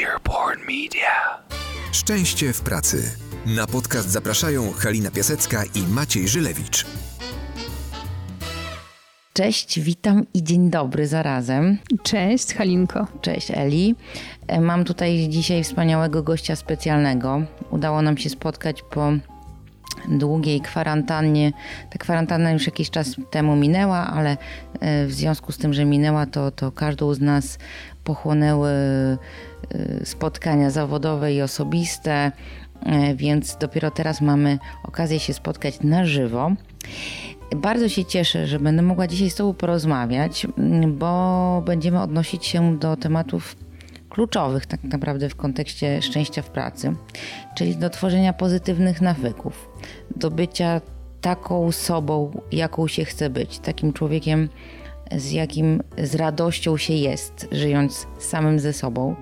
Earborn Media. Szczęście w pracy. Na podcast zapraszają Halina Piasecka i Maciej Żylewicz. Cześć, witam i dzień dobry zarazem. Cześć, Halinko. Cześć, Eli. E, Mam tutaj dzisiaj wspaniałego gościa specjalnego. Udało nam się spotkać po długiej kwarantannie. Ta kwarantanna już jakiś czas temu minęła, ale e, w związku z tym, że minęła, to, to każdą z nas pochłonęły e, spotkania zawodowe i osobiste, e, więc dopiero teraz mamy okazję się spotkać na żywo. Bardzo się cieszę, że będę mogła dzisiaj z Tobą porozmawiać, m, bo będziemy odnosić się do tematów kluczowych tak naprawdę w kontekście szczęścia w pracy, czyli do tworzenia pozytywnych nawyków, do bycia taką sobą, jaką się chce być, takim człowiekiem, z jakim z radością się jest, żyjąc samym ze sobą,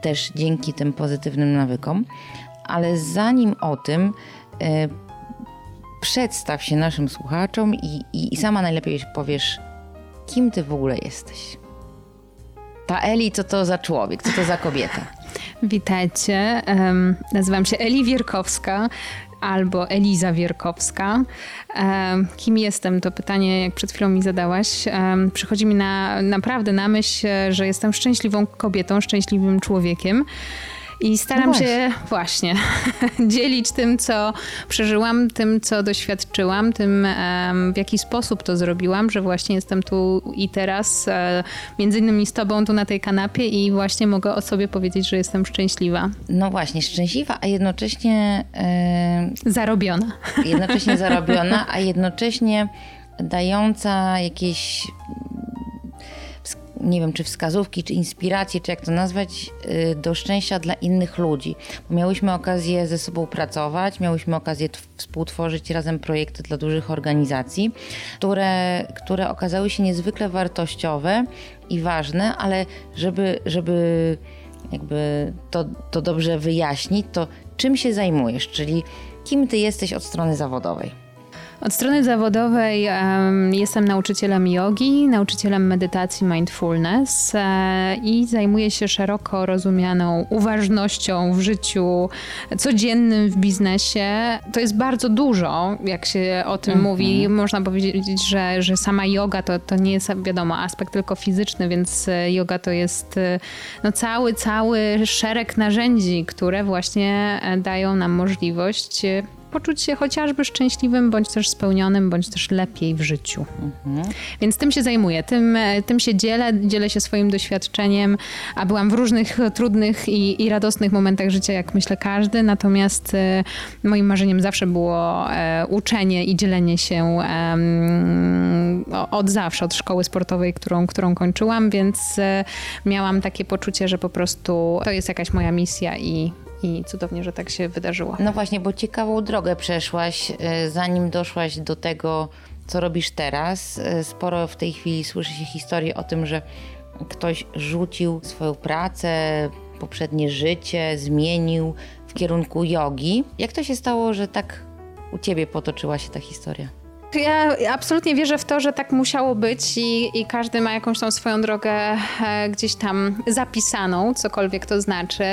też dzięki tym pozytywnym nawykom. Ale zanim o tym, e, przedstaw się naszym słuchaczom i, i, i sama najlepiej powiesz, kim ty w ogóle jesteś. Ta Eli, co to za człowiek, co to za kobieta? Witajcie. Em, nazywam się Eli Wierkowska albo Eliza Wierkowska. Kim jestem? To pytanie, jak przed chwilą mi zadałaś, przychodzi mi na, naprawdę na myśl, że jestem szczęśliwą kobietą, szczęśliwym człowiekiem. I staram No się właśnie dzielić tym, co przeżyłam, tym, co doświadczyłam, tym, w jaki sposób to zrobiłam, że właśnie jestem tu i teraz, e, między innymi z tobą tu na tej kanapie i właśnie mogę o sobie powiedzieć, że jestem szczęśliwa. No właśnie, szczęśliwa, a jednocześnie, e, Zarobiona. jednocześnie zarobiona, a jednocześnie dająca jakieś, nie wiem, czy wskazówki, czy inspiracje, czy jak to nazwać, y, do szczęścia dla innych ludzi. Miałyśmy okazję ze sobą pracować, miałyśmy okazję współtworzyć razem projekty dla dużych organizacji, które, które okazały się niezwykle wartościowe i ważne, ale żeby, żeby jakby to, to dobrze wyjaśnić, to czym się zajmujesz, czyli kim ty jesteś od strony zawodowej? Od strony zawodowej em, jestem nauczycielem jogi, nauczycielem medytacji mindfulness e, i zajmuję się szeroko rozumianą uważnością w życiu codziennym, w biznesie. To jest bardzo dużo, jak się o tym mówi. Można powiedzieć, że, że sama yoga to, to nie jest, wiadomo, aspekt tylko fizyczny, więc e, yoga to jest e, no, cały, cały szereg narzędzi, które właśnie e, dają nam możliwość e, poczuć się chociażby szczęśliwym, bądź też spełnionym, bądź też lepiej w życiu. Więc tym się zajmuję, tym, e, tym się dzielę, dzielę się swoim doświadczeniem, a byłam w różnych trudnych i, i radosnych momentach życia, jak myślę każdy, natomiast e, moim marzeniem zawsze było e, uczenie i dzielenie się od zawsze, od szkoły sportowej, którą, którą kończyłam, więc miałam takie poczucie, że po prostu to jest jakaś moja misja i, i cudownie, że tak się wydarzyło. No właśnie, bo ciekawą drogę przeszłaś, y, zanim doszłaś do tego, co robisz teraz. Y, Sporo w tej chwili słyszy się historii o tym, że ktoś rzucił swoją pracę, poprzednie życie, zmienił w kierunku jogi. Jak to się stało, że tak u ciebie potoczyła się ta historia? Ja absolutnie wierzę w to, że tak musiało być i, i każdy ma jakąś tą swoją drogę e, gdzieś tam zapisaną, cokolwiek to znaczy.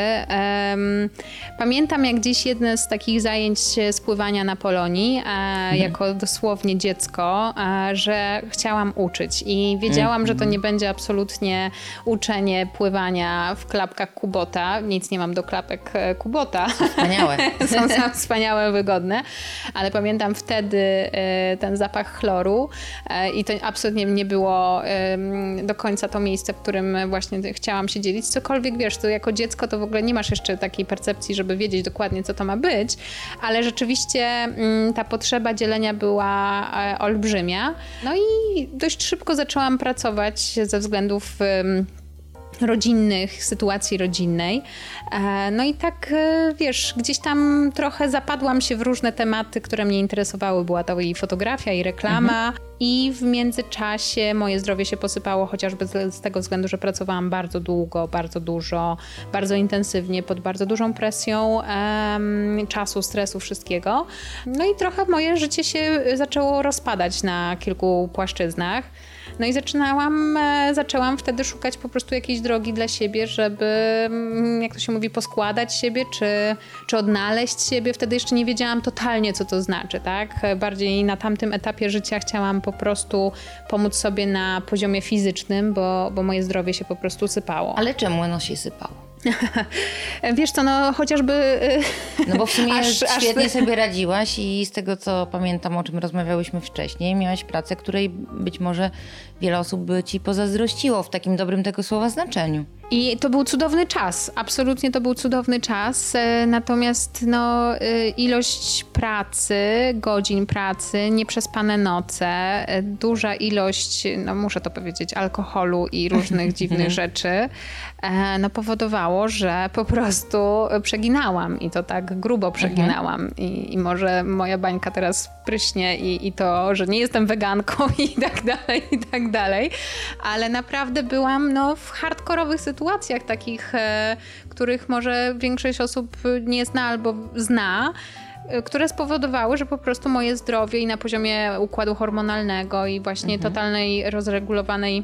Pamiętam jak gdzieś jedne z takich zajęć spływania na Polonii, e, jako dosłownie dziecko, e, że chciałam uczyć i wiedziałam, że to nie będzie absolutnie uczenie pływania w klapkach Kubota. Nic nie mam do klapek e, Kubota. Wspaniałe. są, wspaniałe, wygodne, ale pamiętam wtedy e, ten zapach chloru e, i to absolutnie nie było do końca to miejsce, w którym właśnie chciałam się dzielić. Cokolwiek wiesz, to jako dziecko to w ogóle nie masz jeszcze takiej percepcji, żeby wiedzieć dokładnie, co to ma być, ale rzeczywiście mm, ta potrzeba dzielenia była e, olbrzymia. No i dość szybko zaczęłam pracować ze względów rodzinnych, sytuacji rodzinnej. E, No i tak, e, wiesz, gdzieś tam trochę zapadłam się w różne tematy, które mnie interesowały. Była to i fotografia, i reklama. I w międzyczasie moje zdrowie się posypało, chociażby z, z tego względu, że pracowałam bardzo długo, bardzo dużo, bardzo intensywnie, pod bardzo dużą presją em, czasu, stresu, wszystkiego. No i trochę moje życie się zaczęło rozpadać na kilku płaszczyznach. No i zaczynałam, e, zaczęłam wtedy szukać po prostu jakiejś drogi dla siebie, żeby, mm, jak to się mówi, poskładać siebie, czy, czy odnaleźć siebie. Wtedy jeszcze nie wiedziałam totalnie, co to znaczy, tak? Bardziej na tamtym etapie życia chciałam po prostu pomóc sobie na poziomie fizycznym, bo, bo moje zdrowie się po prostu sypało. Ale czemu ono się sypało? Wiesz co, no chociażby... No bo w sumie aż, świetnie aż... sobie radziłaś i z tego co pamiętam, o czym rozmawiałyśmy wcześniej, miałaś pracę, której być może wiele osób by ci pozazdrościło w takim dobrym tego słowa znaczeniu. I to był cudowny czas, absolutnie to był cudowny czas. E, natomiast no, e, ilość pracy, godzin pracy, nieprzespane noce, e, duża ilość, no muszę to powiedzieć, alkoholu i różnych dziwnych rzeczy, no powodowało, że po prostu przeginałam i to tak grubo przeginałam. I, i może moja bańka teraz pryśnie i, i to, że nie jestem weganką i tak dalej, i tak dalej. Ale naprawdę byłam no, w hardkorowych sytuacjach takich, e, których może większość osób nie zna albo zna e, które spowodowały, że po prostu moje zdrowie i na poziomie układu hormonalnego i właśnie mhm. totalnej rozregulowanej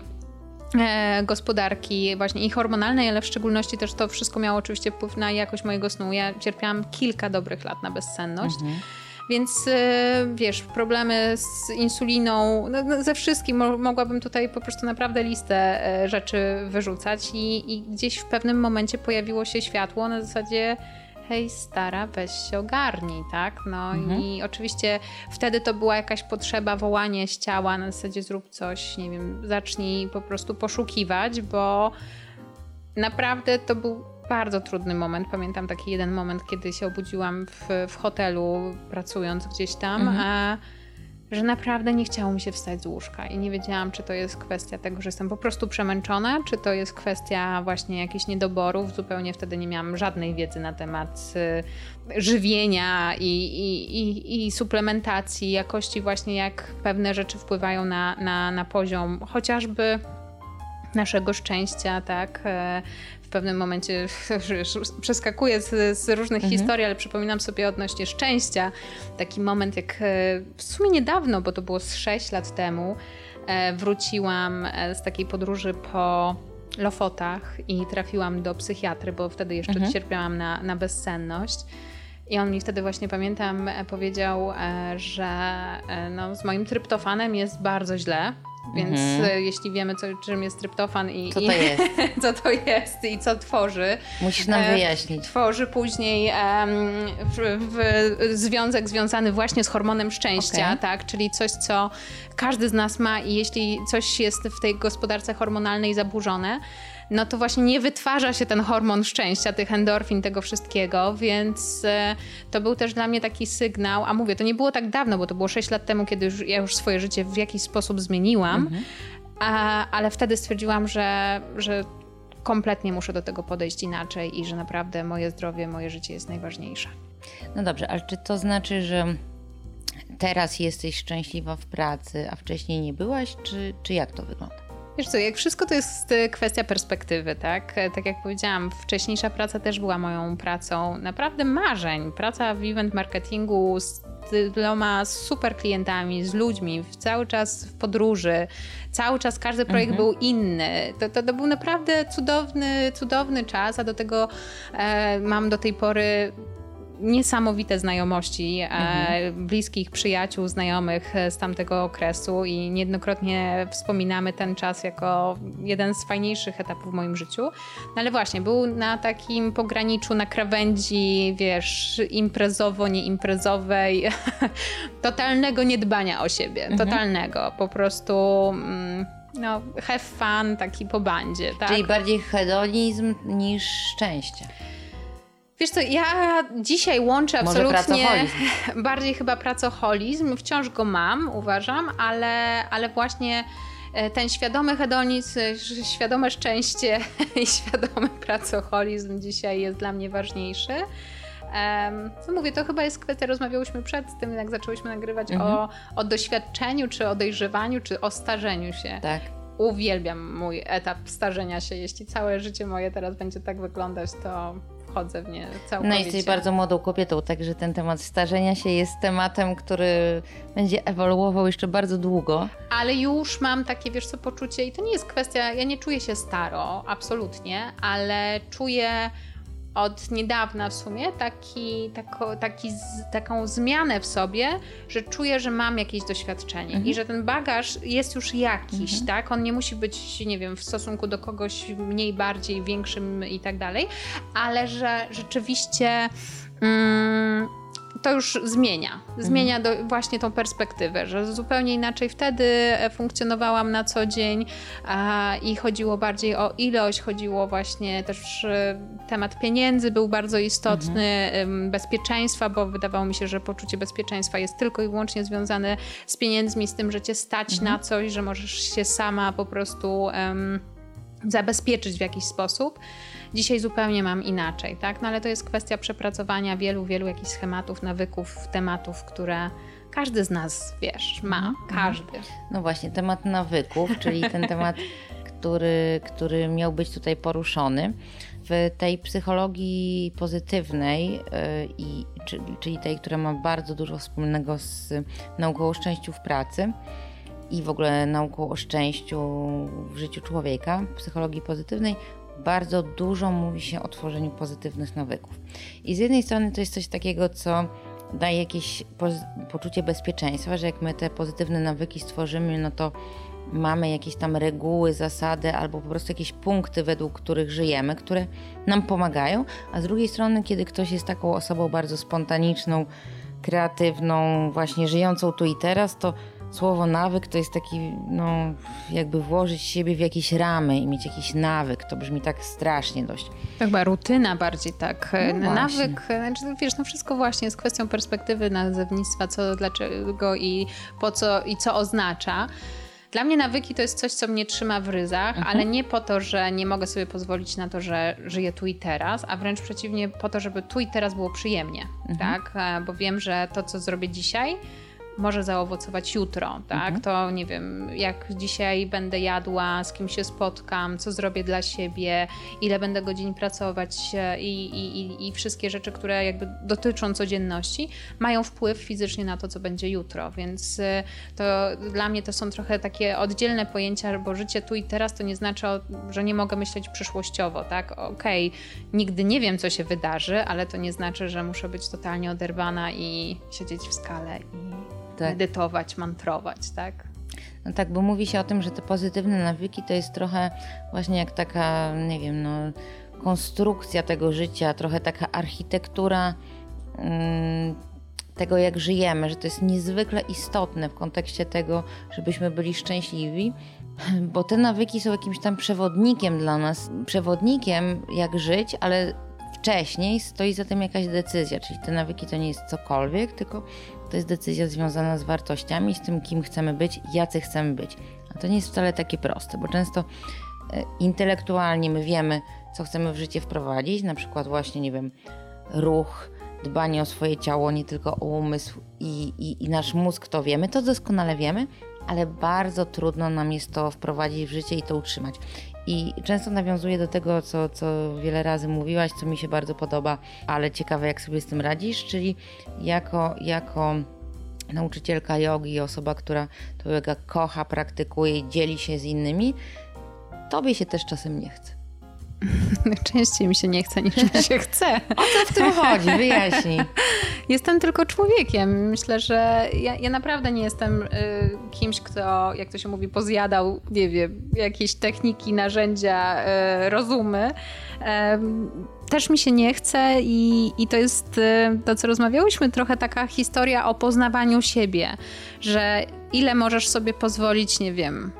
e, gospodarki właśnie i hormonalnej, ale w szczególności też to wszystko miało oczywiście wpływ na jakość mojego snu. Ja cierpiałam kilka dobrych lat na bezsenność. Mhm. Więc e, wiesz, problemy z insuliną, no, no, ze wszystkim mogłabym tutaj po prostu naprawdę listę e, rzeczy wyrzucać i, i gdzieś w pewnym momencie pojawiło się światło na zasadzie hej stara, weź się ogarnij, tak? No mhm. i oczywiście wtedy to była jakaś potrzeba, wołanie z ciała, na zasadzie zrób coś, nie wiem, zacznij po prostu poszukiwać, bo naprawdę to był bardzo trudny moment. Pamiętam taki jeden moment, kiedy się obudziłam w, w hotelu, pracując gdzieś tam, mhm. a że naprawdę nie chciało mi się wstać z łóżka i nie wiedziałam, czy to jest kwestia tego, że jestem po prostu przemęczona, czy to jest kwestia właśnie jakichś niedoborów. Zupełnie wtedy nie miałam żadnej wiedzy na temat y, żywienia i, i, i, i, suplementacji, jakości właśnie jak pewne rzeczy wpływają na, na, na poziom chociażby naszego szczęścia, tak, e, pewnym momencie przeskakuję z, z różnych mhm. historii, ale przypominam sobie odnośnie szczęścia taki moment, jak e, w sumie niedawno, bo to było z 6 lat temu, e, wróciłam e, z takiej podróży po Lofotach i trafiłam do psychiatry, bo wtedy jeszcze mhm. cierpiałam na, na bezsenność. I on mi wtedy właśnie pamiętam powiedział, że no, z moim tryptofanem jest bardzo źle, więc mhm. E, jeśli wiemy, co, czym jest tryptofan i, co to i, jest. co to jest i co tworzy. Musisz nam e, wyjaśnić. Tworzy później um, w, w związek związany właśnie z hormonem szczęścia, okay. tak? Czyli coś, co każdy z nas ma i jeśli coś jest w tej gospodarce hormonalnej zaburzone, no to właśnie nie wytwarza się ten hormon szczęścia, tych endorfin, tego wszystkiego, więc e, to był też dla mnie taki sygnał, a mówię, to nie było tak dawno, bo to było 6 lat temu, kiedy już, ja już swoje życie w jakiś sposób zmieniłam, mhm. a, ale wtedy stwierdziłam, że, że kompletnie muszę do tego podejść inaczej i że naprawdę moje zdrowie, moje życie jest najważniejsze. No dobrze, ale czy to znaczy, że teraz jesteś szczęśliwa w pracy, a wcześniej nie byłaś, czy, czy jak to wygląda? Wiesz co, jak wszystko to jest kwestia perspektywy, tak? E, tak jak powiedziałam, wcześniejsza praca też była moją pracą naprawdę marzeń. Praca w event marketingu z wieloma super klientami, z ludźmi, cały czas w podróży, cały czas każdy projekt mhm. był inny. To, to, to, był naprawdę cudowny, cudowny czas, a do tego e, mam do tej pory niesamowite znajomości e, mhm. bliskich przyjaciół, znajomych e, z tamtego okresu i niejednokrotnie wspominamy ten czas jako jeden z fajniejszych etapów w moim życiu. No ale właśnie, był na takim pograniczu, na krawędzi, wiesz, imprezowo-nieimprezowej, totalnego niedbania o siebie, mhm. totalnego, po prostu... Mm, no, have fun, taki po bandzie, tak? Czyli bardziej hedonizm niż szczęście. Wiesz co, ja dzisiaj łączę absolutnie bardziej chyba pracoholizm. Wciąż go mam, uważam, ale, ale właśnie e, ten świadomy hedonizm, świadome szczęście i świadomy pracoholizm dzisiaj jest dla mnie ważniejszy. No mówię, to chyba jest kwestia, rozmawiałyśmy przed tym, jak zaczęłyśmy nagrywać mhm. o, o doświadczeniu, czy o dojrzewaniu, czy o starzeniu się. Tak. Uwielbiam mój etap starzenia się. Jeśli całe życie moje teraz będzie tak wyglądać, to wchodzę w nie całkowicie. No jesteś bardzo młodą kobietą, także ten temat starzenia się jest tematem, który będzie ewoluował jeszcze bardzo długo. Ale już mam takie, wiesz co, poczucie i to nie jest kwestia, ja nie czuję się staro, absolutnie, ale czuję od niedawna w sumie taki, tako, taki z, taką zmianę w sobie, że czuję, że mam jakieś doświadczenie mhm. i że ten bagaż jest już jakiś, mhm. tak? On nie musi być, nie wiem, w stosunku do kogoś mniej, bardziej, większym i tak dalej, ale że rzeczywiście. Mm, to już zmienia. Zmienia do, właśnie tą perspektywę, że zupełnie inaczej wtedy e, funkcjonowałam na co dzień a, i chodziło bardziej o ilość, chodziło właśnie też e, temat pieniędzy był bardzo istotny, mhm. bezpieczeństwa, bo wydawało mi się, że poczucie bezpieczeństwa jest tylko i wyłącznie związane z pieniędzmi, z tym, że cię stać mhm. na coś, że możesz się sama po prostu um, zabezpieczyć w jakiś sposób. Dzisiaj zupełnie mam inaczej, tak? No ale to jest kwestia przepracowania wielu, wielu jakichś schematów, nawyków, tematów, które każdy z nas, wiesz, ma. Mhm. Każdy. No właśnie, temat nawyków, czyli ten temat, który, który miał być tutaj poruszony. W tej psychologii pozytywnej, yy, i, czyli tej, która ma bardzo dużo wspólnego z nauką o szczęściu w pracy, i w ogóle nauką o szczęściu w życiu człowieka, psychologii pozytywnej, bardzo dużo mówi się o tworzeniu pozytywnych nawyków. I z jednej strony to jest coś takiego, co daje jakieś poczucie bezpieczeństwa, że jak my te pozytywne nawyki stworzymy, no to mamy jakieś tam reguły, zasady albo po prostu jakieś punkty, według których żyjemy, które nam pomagają, a z drugiej strony, kiedy ktoś jest taką osobą bardzo spontaniczną, kreatywną, właśnie żyjącą tu i teraz, to słowo nawyk to jest taki, no, jakby włożyć siebie w jakieś ramy i mieć jakiś nawyk. To brzmi tak strasznie dość. To chyba rutyna bardziej tak. No nawyk, znaczy, wiesz, no wszystko właśnie jest kwestią perspektywy nazewnictwa, co, dlaczego i po co i co oznacza. Dla mnie nawyki to jest coś, co mnie trzyma w ryzach, mhm. ale nie po to, że nie mogę sobie pozwolić na to, że żyję tu i teraz, a wręcz przeciwnie, po to, żeby tu i teraz było przyjemnie, mhm. tak? E, bo wiem, że to, co zrobię dzisiaj, może zaowocować jutro, tak? Mhm. To nie wiem, jak dzisiaj będę jadła, z kim się spotkam, co zrobię dla siebie, ile będę godzin pracować e, i, i, i wszystkie rzeczy, które jakby dotyczą codzienności, mają wpływ fizycznie na to, co będzie jutro, więc e, to dla mnie to są trochę takie oddzielne pojęcia, bo życie tu i teraz to nie znaczy, że nie mogę myśleć przyszłościowo, tak? Okej, okay, nigdy nie wiem, co się wydarzy, ale to nie znaczy, że muszę być totalnie oderwana i siedzieć w skale i tak. medytować, mantrować, tak? No tak, bo mówi się o tym, że te pozytywne nawyki to jest trochę właśnie jak taka, nie wiem, no, konstrukcja tego życia, trochę taka architektura mm, tego, jak żyjemy, że to jest niezwykle istotne w kontekście tego, żebyśmy byli szczęśliwi, bo te nawyki są jakimś tam przewodnikiem dla nas, przewodnikiem jak żyć, ale wcześniej stoi za tym jakaś decyzja, czyli te nawyki to nie jest cokolwiek, tylko to jest decyzja związana z wartościami, z tym, kim chcemy być, jacy chcemy być. A to nie jest wcale takie proste, bo często e, intelektualnie my wiemy, co chcemy w życie wprowadzić, na przykład właśnie, nie wiem, ruch, dbanie o swoje ciało, nie tylko o umysł i, i, i nasz mózg, to wiemy, to doskonale wiemy, ale bardzo trudno nam jest to wprowadzić w życie i to utrzymać. I często nawiązuję do tego, co, co wiele razy mówiłaś, co mi się bardzo podoba, ale ciekawe, jak sobie z tym radzisz, czyli jako, jako nauczycielka jogi, osoba, która to yoga kocha, praktykuje, dzieli się z innymi, tobie się też czasem nie chce. Częściej mi się nie chce niż mi się chce. O co w tym chodzi? Wyjaśnij. Jestem tylko człowiekiem. Myślę, że ja, ja naprawdę nie jestem y, kimś, kto, jak to się mówi, pozjadał, nie wiem, jakieś techniki, narzędzia, y, rozumy. Y, też mi się nie chce i, i to jest y, to, co rozmawiałyśmy, trochę taka historia o poznawaniu siebie, że ile możesz sobie pozwolić, nie wiem,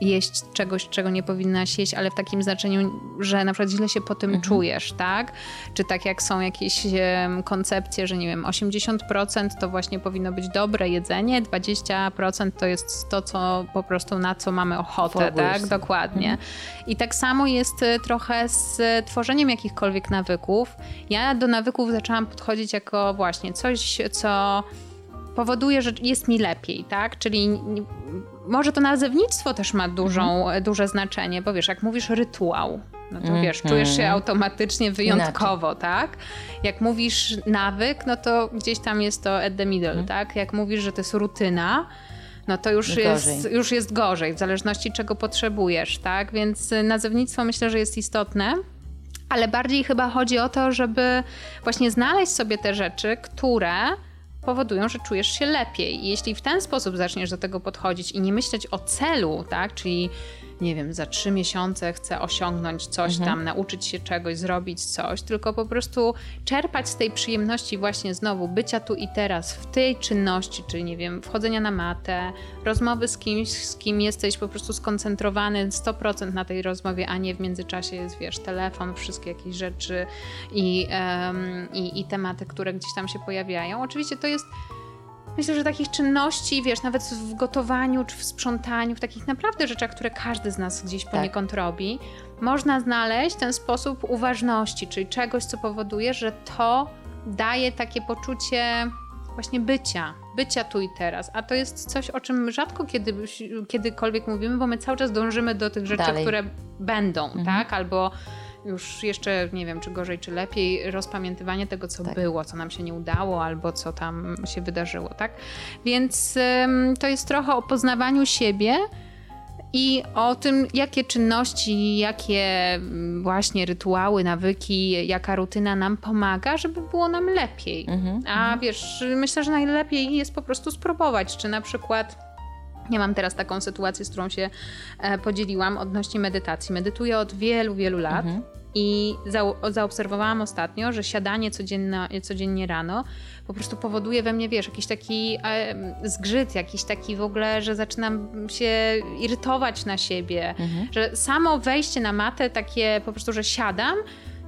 jeść czegoś, czego nie powinnaś jeść, ale w takim znaczeniu, że na przykład źle się po tym mhm. czujesz, tak? Czy tak jak są jakieś um, koncepcje, że nie wiem, 80% to właśnie powinno być dobre jedzenie, 20% to jest to, co po prostu na co mamy ochotę, tak? Dokładnie. Mhm. I tak samo jest y, trochę z tworzeniem jakichkolwiek nawyków. Ja do nawyków zaczęłam podchodzić jako właśnie coś, co powoduje, że jest mi lepiej, tak? Czyli może to nazewnictwo też ma dużą, mhm. duże znaczenie, bo wiesz, jak mówisz rytuał, no to mm, wiesz, czujesz się automatycznie wyjątkowo, Inaczej. tak? Jak mówisz nawyk, no to gdzieś tam jest to at the middle, mm. tak? Jak mówisz, że to jest rutyna, no to już jest, już jest gorzej, w zależności czego potrzebujesz, tak? Więc nazewnictwo myślę, że jest istotne. Ale bardziej chyba chodzi o to, żeby właśnie znaleźć sobie te rzeczy, które powodują, że czujesz się lepiej. I jeśli w ten sposób zaczniesz do tego podchodzić i nie myśleć o celu, tak, czyli nie wiem, za trzy miesiące chcę osiągnąć coś mhm. tam, nauczyć się czegoś, zrobić coś, tylko po prostu czerpać z tej przyjemności właśnie znowu bycia tu i teraz, w tej czynności, czyli nie wiem, wchodzenia na matę, rozmowy z kimś, z kim jesteś po prostu skoncentrowany 100% na tej rozmowie, a nie w międzyczasie jest, wiesz, telefon, wszystkie jakieś rzeczy i, um, i, i tematy, które gdzieś tam się pojawiają. Oczywiście to jest Myślę, że takich czynności, wiesz, nawet w gotowaniu czy w sprzątaniu, w takich naprawdę rzeczach, które każdy z nas gdzieś tak. poniekąd robi, można znaleźć ten sposób uważności, czyli czegoś, co powoduje, że to daje takie poczucie właśnie bycia, bycia tu i teraz. A to jest coś, o czym rzadko kiedy, kiedykolwiek mówimy, bo my cały czas dążymy do tych rzeczy, Dalej. które będą, mhm. tak? Albo już jeszcze nie wiem, czy gorzej, czy lepiej, rozpamiętywanie tego, co tak. było, co nam się nie udało, albo co tam się wydarzyło, tak? Więc ym, to jest trochę o poznawaniu siebie i o tym, jakie czynności, jakie mm, właśnie rytuały, nawyki, jaka rutyna nam pomaga, żeby było nam lepiej. Mhm, A mhm. wiesz, myślę, że najlepiej jest po prostu spróbować, czy na przykład. Ja mam teraz taką sytuację, z którą się e, podzieliłam odnośnie medytacji. Medytuję od wielu, wielu lat. Mhm. I zaobserwowałam ostatnio, że siadanie codziennie, codziennie rano po prostu powoduje we mnie, wiesz, jakiś taki e, zgrzyt, jakiś taki w ogóle, że zaczynam się irytować na siebie, mhm. że samo wejście na matę, takie po prostu, że siadam,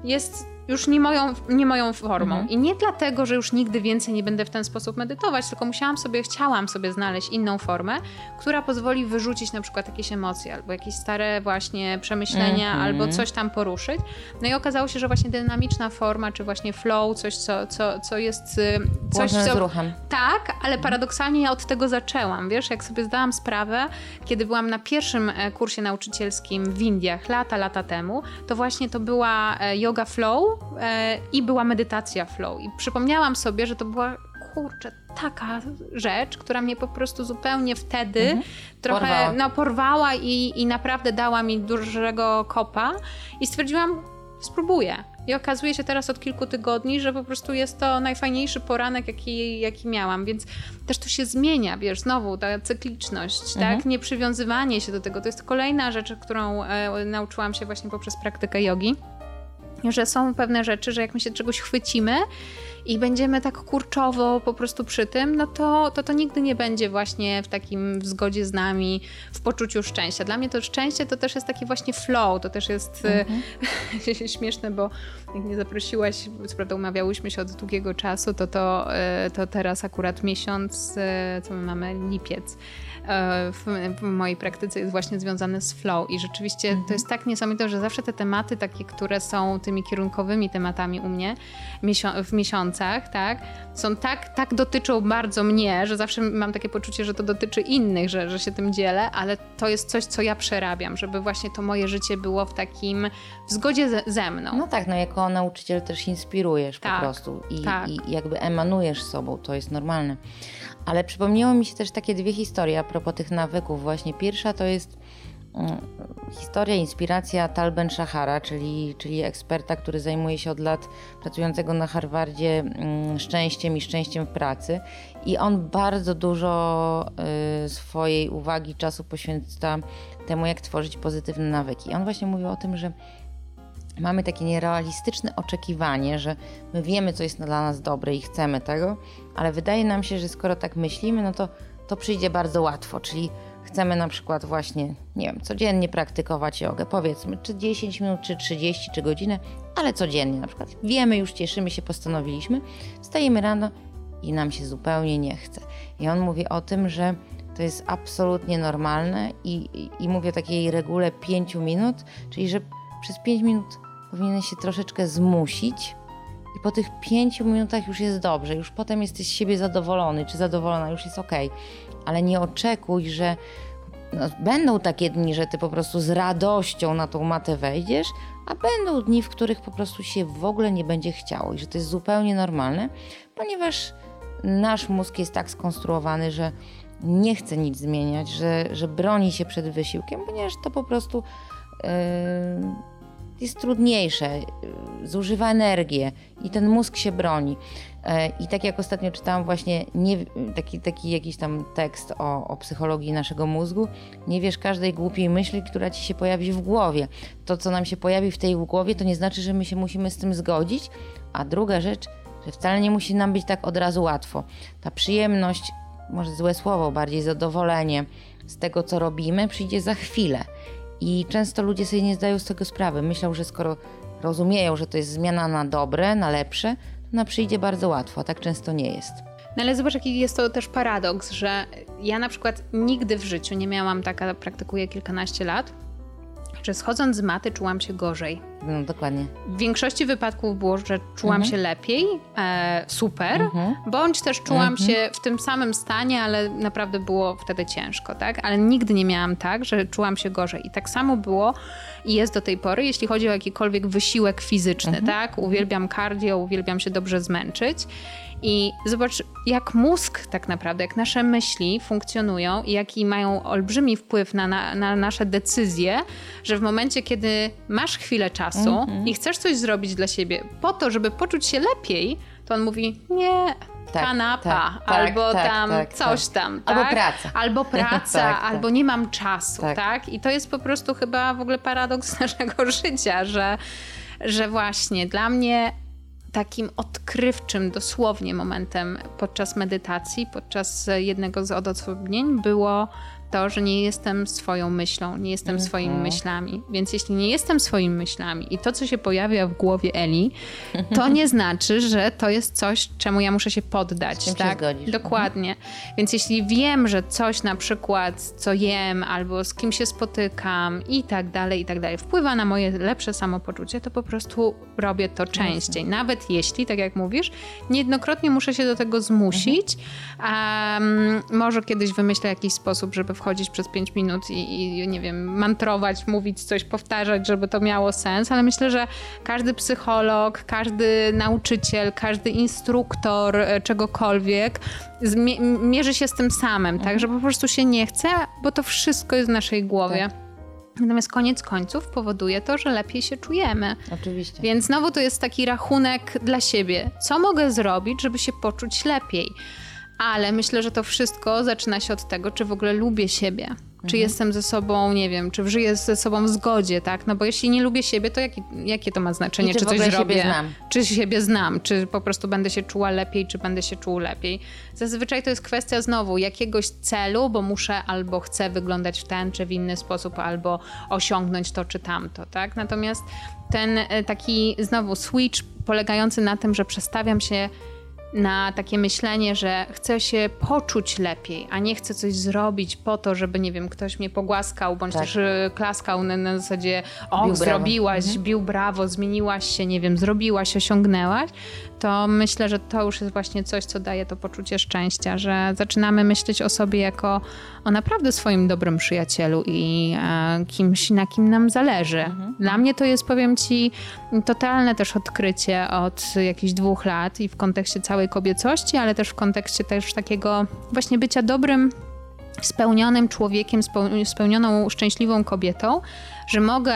jest już nie moją, nie moją formą. Mhm. I nie dlatego, że już nigdy więcej nie będę w ten sposób medytować, tylko musiałam sobie, chciałam sobie znaleźć inną formę, która pozwoli wyrzucić na przykład jakieś emocje, albo jakieś stare właśnie przemyślenia, mhm. albo coś tam poruszyć. No i okazało się, że właśnie dynamiczna forma, czy właśnie flow, coś, co, co, co jest... Y, coś, co, z ruchem. Tak, ale paradoksalnie ja od tego zaczęłam, wiesz, jak sobie zdałam sprawę, kiedy byłam na pierwszym e, kursie nauczycielskim w Indiach lata, lata temu, to właśnie to była e, yoga flow, i była medytacja flow. I przypomniałam sobie, że to była kurczę, taka rzecz, która mnie po prostu zupełnie wtedy mhm. trochę porwała. No, porwała i, i naprawdę dała mi dużego kopa i stwierdziłam, spróbuję. I okazuje się teraz od kilku tygodni, że po prostu jest to najfajniejszy poranek, jaki, jaki miałam, więc też to się zmienia, wiesz, znowu ta cykliczność, tak? mhm. tak? Nieprzywiązywanie się do tego. To jest kolejna rzecz, którą e, nauczyłam się właśnie poprzez praktykę jogi że są pewne rzeczy, że jak my się czegoś chwycimy i będziemy tak kurczowo po prostu przy tym, no to, to to nigdy nie będzie właśnie w takim w zgodzie z nami, w poczuciu szczęścia. Dla mnie to szczęście to też jest taki właśnie flow, to też jest mhm. śmieszne, bo jak mnie zaprosiłaś, co prawda umawiałyśmy się od długiego czasu, to, to, e, to teraz akurat miesiąc, e, co my mamy, lipiec E, w, w, mojej praktyce jest właśnie związane z flow i rzeczywiście mhm. to jest tak niesamowite, że zawsze te tematy takie, które są tymi kierunkowymi tematami u mnie w miesiącach, tak, są tak, tak dotyczą bardzo mnie, że zawsze mam takie poczucie, że to dotyczy innych, że, że się tym dzielę, ale to jest coś, co ja przerabiam, żeby właśnie to moje życie było w takim, w zgodzie ze, ze mną. No tak, no jako nauczyciel też inspirujesz tak, po prostu i, tak. i jakby emanujesz sobą, to jest normalne. Ale przypomniało mi się też takie dwie historie a propos tych nawyków. Właśnie pierwsza to jest mm, historia, inspiracja Tal Ben Shahara, czyli, czyli eksperta, który zajmuje się od lat pracującego na Harvardzie mm, szczęściem i szczęściem w pracy. I on bardzo dużo y, swojej uwagi, czasu poświęca temu, jak tworzyć pozytywne nawyki. I on właśnie mówił o tym, że mamy takie nierealistyczne oczekiwanie, że my wiemy, co jest dla nas dobre i chcemy tego, ale wydaje nam się, że skoro tak myślimy, no to to przyjdzie bardzo łatwo, czyli chcemy na przykład właśnie, nie wiem, codziennie praktykować jogę, powiedzmy, czy 10 minut, czy 30, czy godzinę, ale codziennie na przykład. Wiemy, już cieszymy się, postanowiliśmy, wstajemy rano i nam się zupełnie nie chce. I on mówi o tym, że to jest absolutnie normalne i, i, i mówię o takiej regule 5 minut, czyli że przez 5 minut powinieneś się troszeczkę zmusić i po tych 5 minutach już jest dobrze, już potem jesteś z siebie zadowolony czy zadowolona, już jest ok, ale nie oczekuj, że no, będą takie dni, że ty po prostu z radością na tą matę wejdziesz, a będą dni, w których po prostu się w ogóle nie będzie chciało i że to jest zupełnie normalne, ponieważ nasz mózg jest tak skonstruowany, że nie chce nic zmieniać, że, że broni się przed wysiłkiem, ponieważ to po prostu yy, jest trudniejsze, yy, zużywa energię i ten mózg się broni. Yy, I tak jak ostatnio czytałam właśnie nie, taki, taki jakiś tam tekst o, o psychologii naszego mózgu, nie wiesz każdej głupiej myśli, która ci się pojawi w głowie. To, co nam się pojawi w tej głowie, to nie znaczy, że my się musimy z tym zgodzić. A druga rzecz, że wcale nie musi nam być tak od razu łatwo. Ta przyjemność może złe słowo, bardziej zadowolenie z tego, co robimy, przyjdzie za chwilę. I często ludzie sobie nie zdają z tego sprawy. Myślą, że skoro rozumieją, że to jest zmiana na dobre, na lepsze, to ona przyjdzie bardzo łatwo, a tak często nie jest. No ale zobacz, jaki jest to też paradoks, że ja na przykład nigdy w życiu nie miałam taka, praktykuję kilkanaście lat, że schodząc z maty czułam się gorzej. No dokładnie. W większości wypadków było, że czułam Mhm. się lepiej, e, super, bądź też czułam Mhm. się w tym samym stanie, ale naprawdę było wtedy ciężko, tak? Ale nigdy nie miałam tak, że czułam się gorzej. I tak samo było i jest do tej pory, jeśli chodzi o jakikolwiek wysiłek fizyczny, Mhm. tak? Uwielbiam cardio, uwielbiam się dobrze zmęczyć. I zobacz, jak mózg tak naprawdę, jak nasze myśli funkcjonują i jaki mają olbrzymi wpływ na, na, na nasze decyzje, że w momencie, kiedy masz chwilę czasu Mhm. i chcesz coś zrobić dla siebie po to, żeby poczuć się lepiej, to on mówi, nie, Tak, kanapa, tak, tak, albo tak, tam tak, coś tak. tam. Albo praca. Albo praca, albo nie mam czasu, tak. Tak. I to jest po prostu chyba w ogóle paradoks naszego życia, że, że właśnie dla mnie takim odkrywczym dosłownie momentem podczas medytacji, podczas jednego z odosobnień było to, że nie jestem swoją myślą, nie jestem Mhm. swoimi myślami. Więc jeśli nie jestem swoimi myślami i to, co się pojawia w głowie Eli, to nie znaczy, że to jest coś, czemu ja muszę się poddać. Z czym się tak? zgodzisz. Dokładnie. Więc jeśli wiem, że coś na przykład, co jem, albo z kim się spotykam i tak dalej, i tak dalej, wpływa na moje lepsze samopoczucie, to po prostu robię to częściej. Nawet jeśli, tak jak mówisz, niejednokrotnie muszę się do tego zmusić. Um, może kiedyś wymyślę jakiś sposób, żeby wchodzić przez 5 minut i, i, nie wiem, mantrować, mówić coś, powtarzać, żeby to miało sens, ale myślę, że każdy psycholog, każdy nauczyciel, każdy instruktor e, czegokolwiek zmie- mierzy się z tym samym, tak, że po prostu się nie chce, bo to wszystko jest w naszej głowie. Natomiast koniec końców powoduje to, że lepiej się czujemy. Oczywiście. Więc znowu to jest taki rachunek dla siebie. Co mogę zrobić, żeby się poczuć lepiej? Ale myślę, że to wszystko zaczyna się od tego, czy w ogóle lubię siebie. Czy Mhm. jestem ze sobą, nie wiem, czy żyję ze sobą w zgodzie, tak? No bo jeśli nie lubię siebie, to jaki, jakie to ma znaczenie? I czy czy coś zrobię? siebie znam? Czy siebie znam? Czy po prostu będę się czuła lepiej, czy będę się czuł lepiej? Zazwyczaj to jest kwestia znowu jakiegoś celu, bo muszę albo chcę wyglądać w ten czy w inny sposób, albo osiągnąć to czy tamto, tak? Natomiast ten e, taki znowu switch polegający na tym, że przestawiam się na takie myślenie, że chcę się poczuć lepiej, a nie chcę coś zrobić po to, żeby, nie wiem, ktoś mnie pogłaskał, bądź Tak. też e, klaskał na, na zasadzie o, Bił brawo. zrobiłaś, Mhm. bił brawo, zmieniłaś się, nie wiem, zrobiłaś, osiągnęłaś, to myślę, że to już jest właśnie coś, co daje to poczucie szczęścia, że zaczynamy myśleć o sobie jako o naprawdę swoim dobrym przyjacielu i e, kimś, na kim nam zależy. Dla mnie to jest, powiem ci, totalne też odkrycie od jakichś dwóch lat i w kontekście całej kobiecości, ale też w kontekście też takiego właśnie bycia dobrym spełnionym człowiekiem, speł- spełnioną, szczęśliwą kobietą, że mogę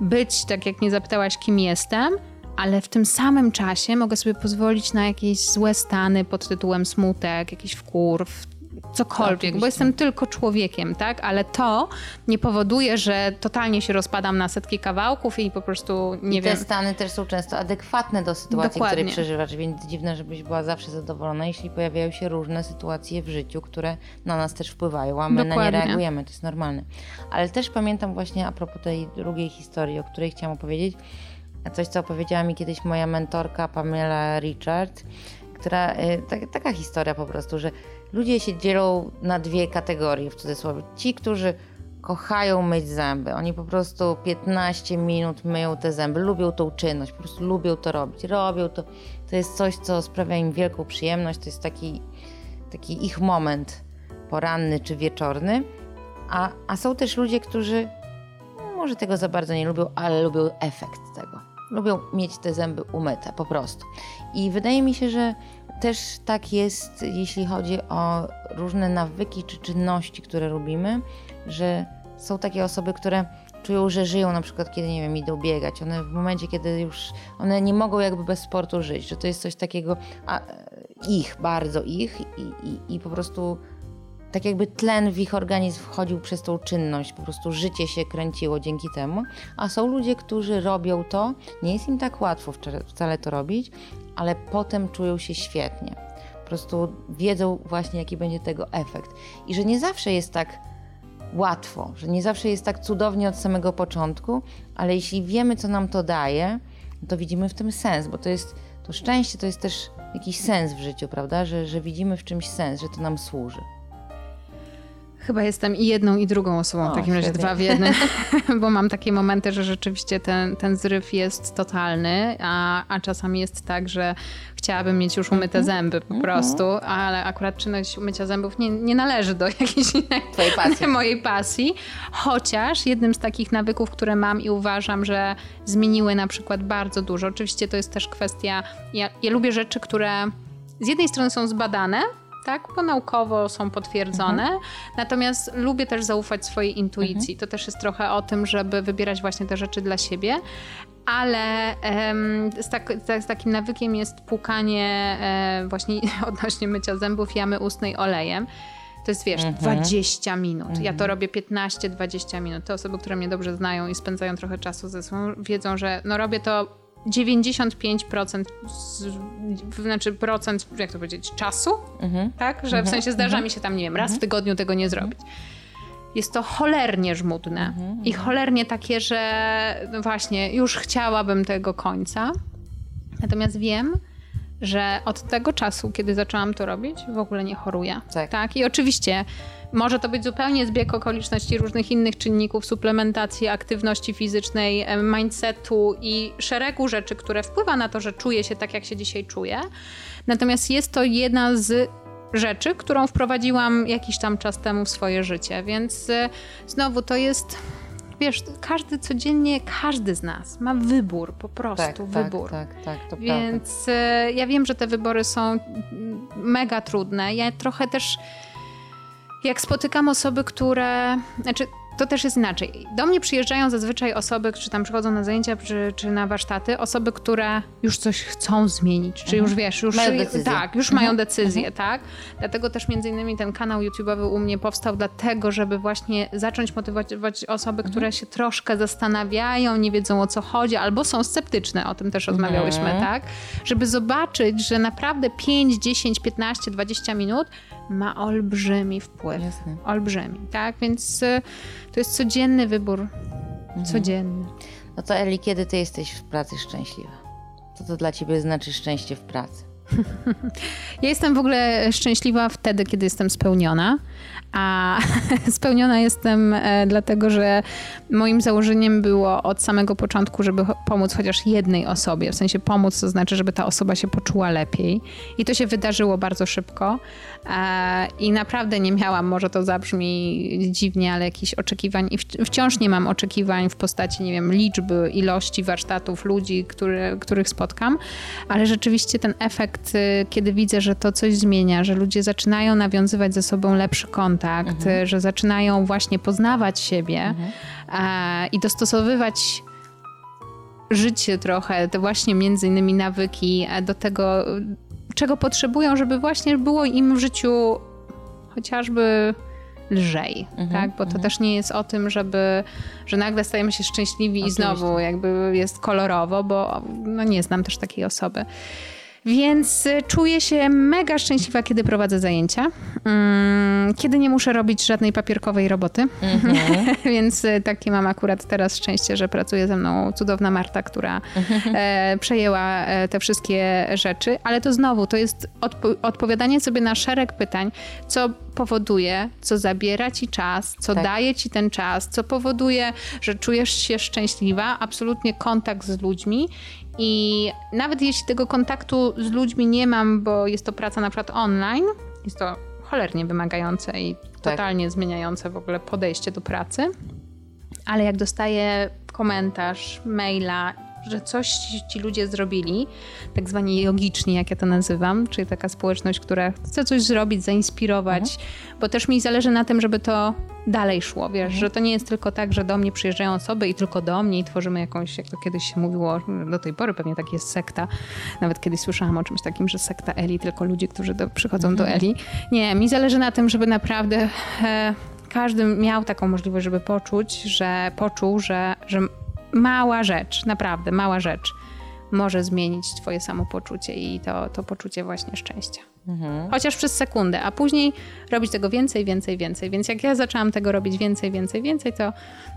być, tak jak mnie zapytałaś, kim jestem, ale w tym samym czasie mogę sobie pozwolić na jakieś złe stany pod tytułem smutek, jakiś wkurw, cokolwiek, Oczywiście. bo jestem tylko człowiekiem, tak? Ale to nie powoduje, że totalnie się rozpadam na setki kawałków i po prostu nie I wiem. te stany też są często adekwatne do sytuacji, Dokładnie. której przeżywasz, więc dziwne, żebyś była zawsze zadowolona, jeśli pojawiają się różne sytuacje w życiu, które na nas też wpływają, a my na Dokładnie. nie reagujemy, to jest normalne. Ale też pamiętam właśnie a propos tej drugiej historii, o której chciałam opowiedzieć, coś, co opowiedziała mi kiedyś moja mentorka Pamela Richard, która, y, tak, taka historia po prostu, że ludzie się dzielą na dwie kategorie, w cudzysłowie. Ci, którzy kochają myć zęby. Oni po prostu 15 minut myją te zęby, lubią tą czynność, po prostu lubią to robić. Robią to. To jest coś, co sprawia im wielką przyjemność. To jest taki, taki ich moment poranny czy wieczorny. A, a są też ludzie, którzy no, może tego za bardzo nie lubią, ale lubią efekt tego. Lubią mieć te zęby umyte po prostu. I wydaje mi się, że też tak jest, jeśli chodzi o różne nawyki czy czynności, które robimy, że są takie osoby, które czują, że żyją na przykład, kiedy, nie wiem, idą biegać. One w momencie, kiedy już, one nie mogą jakby bez sportu żyć, że to jest coś takiego a, ich, bardzo ich i, i, i po prostu tak jakby tlen w ich organizm wchodził przez tą czynność, po prostu życie się kręciło dzięki temu. A są ludzie, którzy robią to, nie jest im tak łatwo wcale to robić, ale potem czują się świetnie. Po prostu wiedzą właśnie, jaki będzie tego efekt. I że nie zawsze jest tak łatwo, że nie zawsze jest tak cudownie od samego początku, ale jeśli wiemy, co nam to daje, to widzimy w tym sens, bo to jest to szczęście, to jest też jakiś sens w życiu, prawda? Że, że widzimy w czymś sens, że to nam służy. Chyba jestem i jedną, i drugą osobą, o, w takim razie dwa w jednym, bo mam takie momenty, że rzeczywiście ten, ten zryw jest totalny, a, a czasami jest tak, że chciałabym mieć już umyte mm -hmm. zęby po mm -hmm. prostu, ale akurat czynność umycia zębów nie, nie należy do jakiejś pasji. mojej pasji. Chociaż jednym z takich nawyków, które mam i uważam, że zmieniły na przykład bardzo dużo, oczywiście to jest też kwestia, ja, ja lubię rzeczy, które z jednej strony są zbadane, tak, bo naukowo są potwierdzone. Mhm. Natomiast lubię też zaufać swojej intuicji. Mhm. To też jest trochę o tym, żeby wybierać właśnie te rzeczy dla siebie. Ale um, z, tak, z, takim nawykiem jest płukanie e, właśnie odnośnie mycia zębów jamy ustnej olejem. To jest, wiesz, mhm. 20 minut. Ja to mhm. robię 15-20 minut. Te osoby, które mnie dobrze znają i spędzają trochę czasu ze sobą, wiedzą, że no robię to 95% z, znaczy procent, jak to powiedzieć, czasu, mhm. tak? Że w mhm. sensie zdarza mhm. mi się tam, nie wiem, raz w tygodniu tego nie zrobić. Jest to cholernie żmudne i cholernie takie, że no właśnie, już chciałabym tego końca. Natomiast wiem, że od tego czasu, kiedy zaczęłam to robić, w ogóle nie choruję. Tak. tak? I oczywiście może to być zupełnie zbieg okoliczności różnych innych czynników, suplementacji, aktywności fizycznej, mindsetu i szeregu rzeczy, które wpływa na to, że czuję się tak, jak się dzisiaj czuję. Natomiast jest to jedna z rzeczy, którą wprowadziłam jakiś tam czas temu w swoje życie, więc y, znowu to jest wiesz, każdy codziennie, każdy z nas ma wybór, po prostu tak, tak wybór. Tak, tak, tak, to Więc prawda. ja wiem, że te wybory są mega trudne. Ja trochę też jak spotykam osoby, które. Znaczy, to też jest inaczej. Do mnie przyjeżdżają zazwyczaj osoby, czy tam przychodzą na zajęcia, czy, czy na warsztaty, osoby, które już coś chcą zmienić, czy już mhm. wiesz, już mają decyzję. tak, już mhm. mają decyzję, mhm. tak? Dlatego też między innymi ten kanał YouTube'owy u mnie powstał dlatego, żeby właśnie zacząć motywować osoby, mhm. które się troszkę zastanawiają, nie wiedzą o co chodzi, albo są sceptyczne, o tym też rozmawiałyśmy, mhm. tak? Żeby zobaczyć, że naprawdę 5, 10, 15, 20 minut ma olbrzymi wpływ. Jasne. Olbrzymi, tak? Więc y, to jest codzienny wybór. Mhm. Codzienny. No to Eli, kiedy ty jesteś w pracy szczęśliwa? Co to dla ciebie znaczy szczęście w pracy? Ja jestem w ogóle szczęśliwa wtedy, kiedy jestem spełniona. A spełniona jestem e, dlatego, że moim założeniem było od samego początku, żeby pomóc chociaż jednej osobie. W sensie pomóc to znaczy, żeby ta osoba się poczuła lepiej. I to się wydarzyło bardzo szybko. E, I naprawdę nie miałam, może to zabrzmi dziwnie, ale jakichś oczekiwań. I wciąż nie mam oczekiwań w postaci, nie wiem, liczby, ilości warsztatów, ludzi, który, których spotkam. Ale rzeczywiście ten efekt, y, kiedy widzę, że to coś zmienia, że ludzie zaczynają nawiązywać ze sobą lepszy kontakt, mhm. że zaczynają właśnie poznawać siebie mhm. e, i dostosowywać życie trochę, te właśnie między innymi nawyki e, do tego, czego potrzebują, żeby właśnie było im w życiu chociażby lżej, mhm, tak? Bo to mhm. też nie jest o tym, żeby, że nagle stajemy się szczęśliwi Oczywiście. i znowu jakby jest kolorowo, bo no nie znam też takiej osoby. Więc y, czuję się mega szczęśliwa, kiedy prowadzę zajęcia, mm, kiedy nie muszę robić żadnej papierkowej roboty. Mm-hmm. Więc y, takie mam akurat teraz szczęście, że pracuje ze mną cudowna Marta, która e, przejęła e, te wszystkie rzeczy. Ale to znowu, to jest odpo- odpowiadanie sobie na szereg pytań, co powoduje, co zabiera ci czas, co tak. daje ci ten czas, co powoduje, że czujesz się szczęśliwa, absolutnie kontakt z ludźmi i nawet jeśli tego kontaktu z ludźmi nie mam, bo jest to praca na przykład online, jest to cholernie wymagające i totalnie zmieniające w ogóle podejście do pracy. Ale jak dostaję komentarz, maila, że coś ci ludzie zrobili, tak zwani jogiczni, jak ja to nazywam, czyli taka społeczność, która chce coś zrobić, zainspirować, mhm. bo też mi zależy na tym, żeby to dalej szło, wiesz, mhm. że to nie jest tylko tak, że do mnie przyjeżdżają osoby i tylko do mnie i tworzymy jakąś, jak to kiedyś się mówiło, do tej pory pewnie tak jest sekta, nawet kiedyś słyszałam o czymś takim, że sekta Eli, tylko ludzie, którzy do, przychodzą mhm. do Eli. Nie, mi zależy na tym, żeby naprawdę e, każdy miał taką możliwość, żeby poczuć, że poczuł, że, że mała rzecz, naprawdę mała rzecz może zmienić twoje samopoczucie i to, to poczucie właśnie szczęścia. Mhm. Chociaż przez sekundę, a później robić tego więcej, więcej, więcej. Więc jak ja zaczęłam tego robić więcej, więcej, więcej, to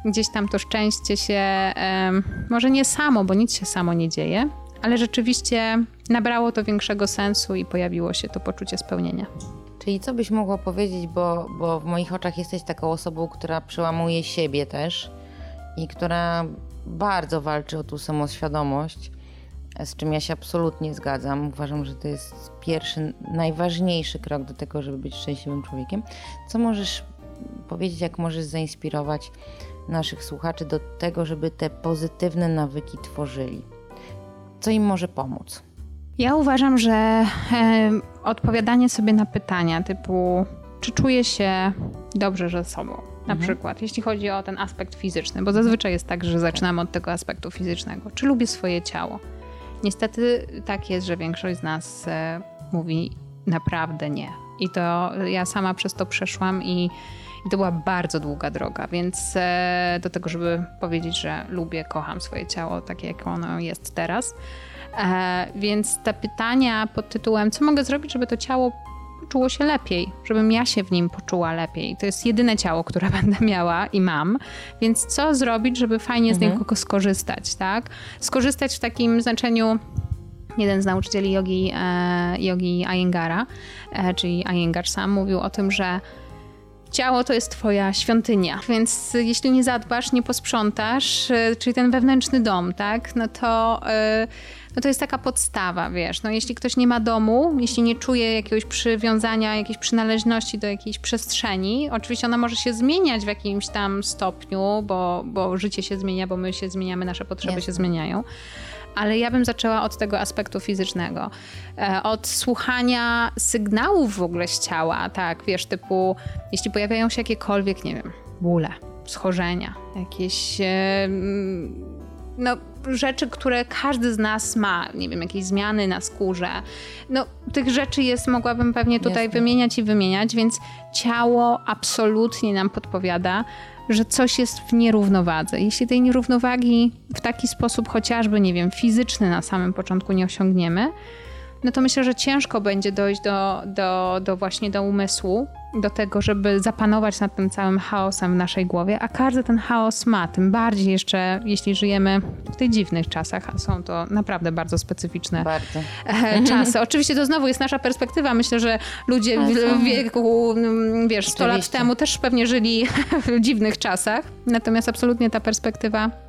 gdzieś tam to szczęście się, um, może nie samo, bo nic się samo nie dzieje, ale rzeczywiście nabrało to większego sensu i pojawiło się to poczucie spełnienia. Czyli co byś mogła powiedzieć, bo, bo w moich oczach jesteś taką osobą, która przełamuje siebie też i która bardzo walczy o tą samoświadomość, z czym ja się absolutnie zgadzam. Uważam, że to jest pierwszy, najważniejszy krok do tego, żeby być szczęśliwym człowiekiem. Co możesz powiedzieć, jak możesz zainspirować naszych słuchaczy do tego, żeby te pozytywne nawyki tworzyli? Co im może pomóc? Ja uważam, że e, odpowiadanie sobie na pytania typu, czy czuję się dobrze ze sobą, na mhm. przykład, jeśli chodzi o ten aspekt fizyczny, bo zazwyczaj jest tak, że zaczynamy od tego aspektu fizycznego. Czy lubię swoje ciało? Niestety tak jest, że większość z nas e, mówi naprawdę nie. I to ja sama przez to przeszłam i, i to była bardzo długa droga, więc e, do tego, żeby powiedzieć, że lubię, kocham swoje ciało takie, jak ono jest teraz. E, więc te pytania pod tytułem, co mogę zrobić, żeby to ciało czuło się lepiej, żebym ja się w nim poczuła lepiej. To jest jedyne ciało, które będę miała i mam, więc co zrobić, żeby fajnie z mhm. niego skorzystać, tak? Skorzystać w takim znaczeniu jeden z nauczycieli jogi, e, jogi Iyengara, e, czyli Iyengar sam mówił o tym, że ciało to jest twoja świątynia, więc jeśli nie zadbasz, nie posprzątasz, e, czyli ten wewnętrzny dom, tak, no to... E, no to jest taka podstawa, wiesz. No jeśli ktoś nie ma domu, jeśli nie czuje jakiegoś przywiązania, jakiejś przynależności do jakiejś przestrzeni, oczywiście ona może się zmieniać w jakimś tam stopniu, bo, bo życie się zmienia, bo my się zmieniamy, nasze potrzeby Jasne. się zmieniają ale ja bym zaczęła od tego aspektu fizycznego. E, od słuchania sygnałów w ogóle z ciała, tak, wiesz, typu, jeśli pojawiają się jakiekolwiek, nie wiem, bóle, schorzenia, jakieś e, no, rzeczy, które każdy z nas ma, nie wiem, jakieś zmiany na skórze. No, tych rzeczy jest, mogłabym pewnie tutaj Jasne. wymieniać i wymieniać, więc ciało absolutnie nam podpowiada, że coś jest w nierównowadze. Jeśli tej nierównowagi w taki sposób chociażby, nie wiem, fizyczny na samym początku nie osiągniemy, no to myślę, że ciężko będzie dojść do, do, do właśnie do umysłu, do tego, żeby zapanować nad tym całym chaosem w naszej głowie, a każdy ten chaos ma, tym bardziej jeszcze, jeśli żyjemy w tych dziwnych czasach, a są to naprawdę bardzo specyficzne bardzo. E, czasy. Oczywiście to znowu jest nasza perspektywa. Myślę, że ludzie w wieku, mm, wiesz, 100 lat temu też pewnie żyli w dziwnych czasach, natomiast absolutnie ta perspektywa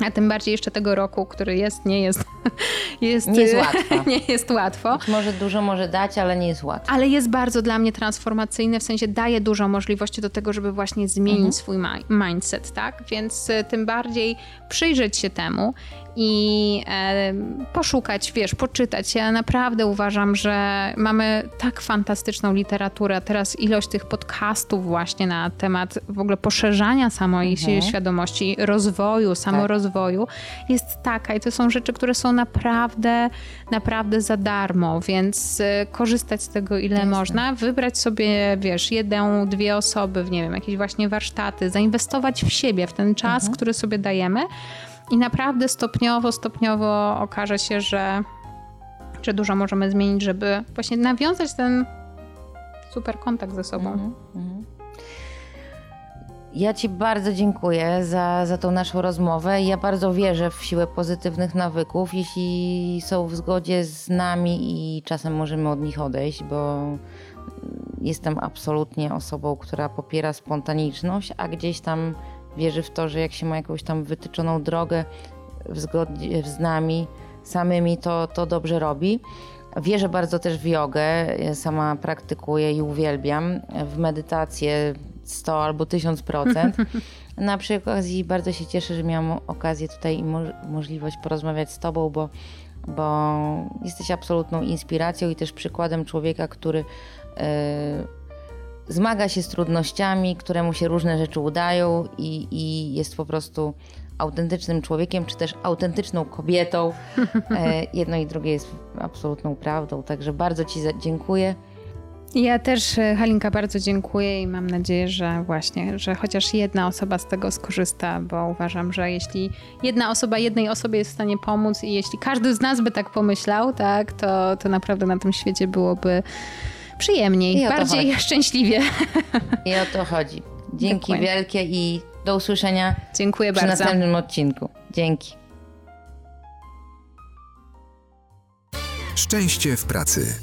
a tym bardziej jeszcze tego roku, który jest, nie jest. jest nie jest łatwo. nie jest łatwo. Być może dużo może dać, ale nie jest łatwo. Ale jest bardzo dla mnie transformacyjny, w sensie daje dużo możliwości do tego, żeby właśnie zmienić mhm. swój mindset, tak? Więc e, tym bardziej przyjrzeć się temu i e, poszukać, wiesz, poczytać. Ja naprawdę uważam, że mamy tak fantastyczną literaturę. Teraz ilość tych podcastów właśnie na temat w ogóle poszerzania samej mhm. świadomości, rozwoju, samorozwoju tak. jest taka i to są rzeczy, które są naprawdę, naprawdę za darmo, więc e, korzystać z tego ile Jasne. można, wybrać sobie, wiesz, jedną, dwie osoby w, nie wiem, jakieś właśnie warsztaty, zainwestować w siebie, w ten czas, mhm. który sobie dajemy i naprawdę stopniowo, stopniowo okaże się, że, że dużo możemy zmienić, żeby właśnie nawiązać ten super kontakt ze sobą. Mm -hmm. Ja Ci bardzo dziękuję za, za tą naszą rozmowę. Ja bardzo wierzę w siłę pozytywnych nawyków, jeśli są w zgodzie z nami i czasem możemy od nich odejść, bo jestem absolutnie osobą, która popiera spontaniczność, a gdzieś tam wierzy w to, że jak się ma jakąś tam wytyczoną drogę w zgodzie z nami samymi, to, to dobrze robi. Wierzę bardzo też w jogę, sama praktykuję i uwielbiam. W medytację 100 albo 1000%. Na przy okazji bardzo się cieszę, że miałam okazję tutaj i mo możliwość porozmawiać z Tobą, bo, bo jesteś absolutną inspiracją i też przykładem człowieka, który yy, zmaga się z trudnościami, któremu się różne rzeczy udają i, i jest po prostu autentycznym człowiekiem, czy też autentyczną kobietą. E, jedno i drugie jest absolutną prawdą, także bardzo Ci dziękuję. Ja też, e, Halinka, bardzo dziękuję i mam nadzieję, że właśnie, że chociaż jedna osoba z tego skorzysta, bo uważam, że jeśli jedna osoba jednej osobie jest w stanie pomóc i jeśli każdy z nas by tak pomyślał, tak, to, to naprawdę na tym świecie byłoby przyjemniej, bardziej szczęśliwie. I o to chodzi. Dzięki Dokładnie. wielkie i do usłyszenia Dziękuję przy bardzo. następnym odcinku. Dzięki. Szczęście w pracy.